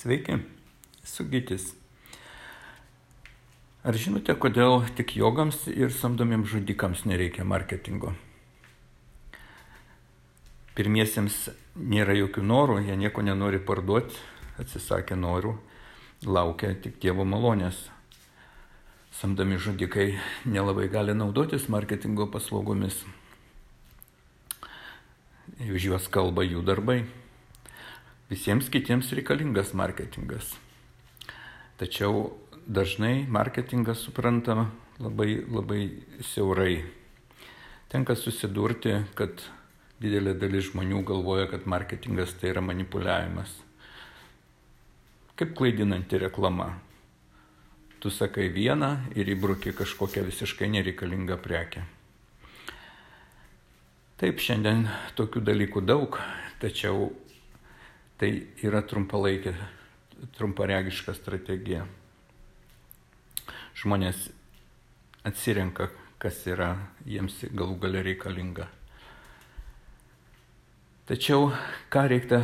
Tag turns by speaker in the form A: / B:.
A: Sveiki, sugytis. Ar žinote, kodėl tik jogams ir samdomiems žudikams nereikia marketingo? Pirmiesiems nėra jokių norų, jie nieko nenori parduoti, atsisakė norų, laukia tik Dievo malonės. Samdomi žudikai nelabai gali naudotis marketingo paslaugomis. Už juos kalba jų darbai. Visiems kitiems reikalingas marketingas. Tačiau dažnai marketingas suprantama labai, labai siaurai. Tenka susidurti, kad didelė dalis žmonių galvoja, kad marketingas tai yra manipuliavimas. Kaip klaidinanti reklama. Tu sakai vieną ir įbrūki kažkokią visiškai nereikalingą prekę. Taip, šiandien tokių dalykų daug, tačiau tai yra trumpalaikė, trumparegiška strategija. Žmonės atsirenka, kas yra jiems galų galia reikalinga. Tačiau ką reikia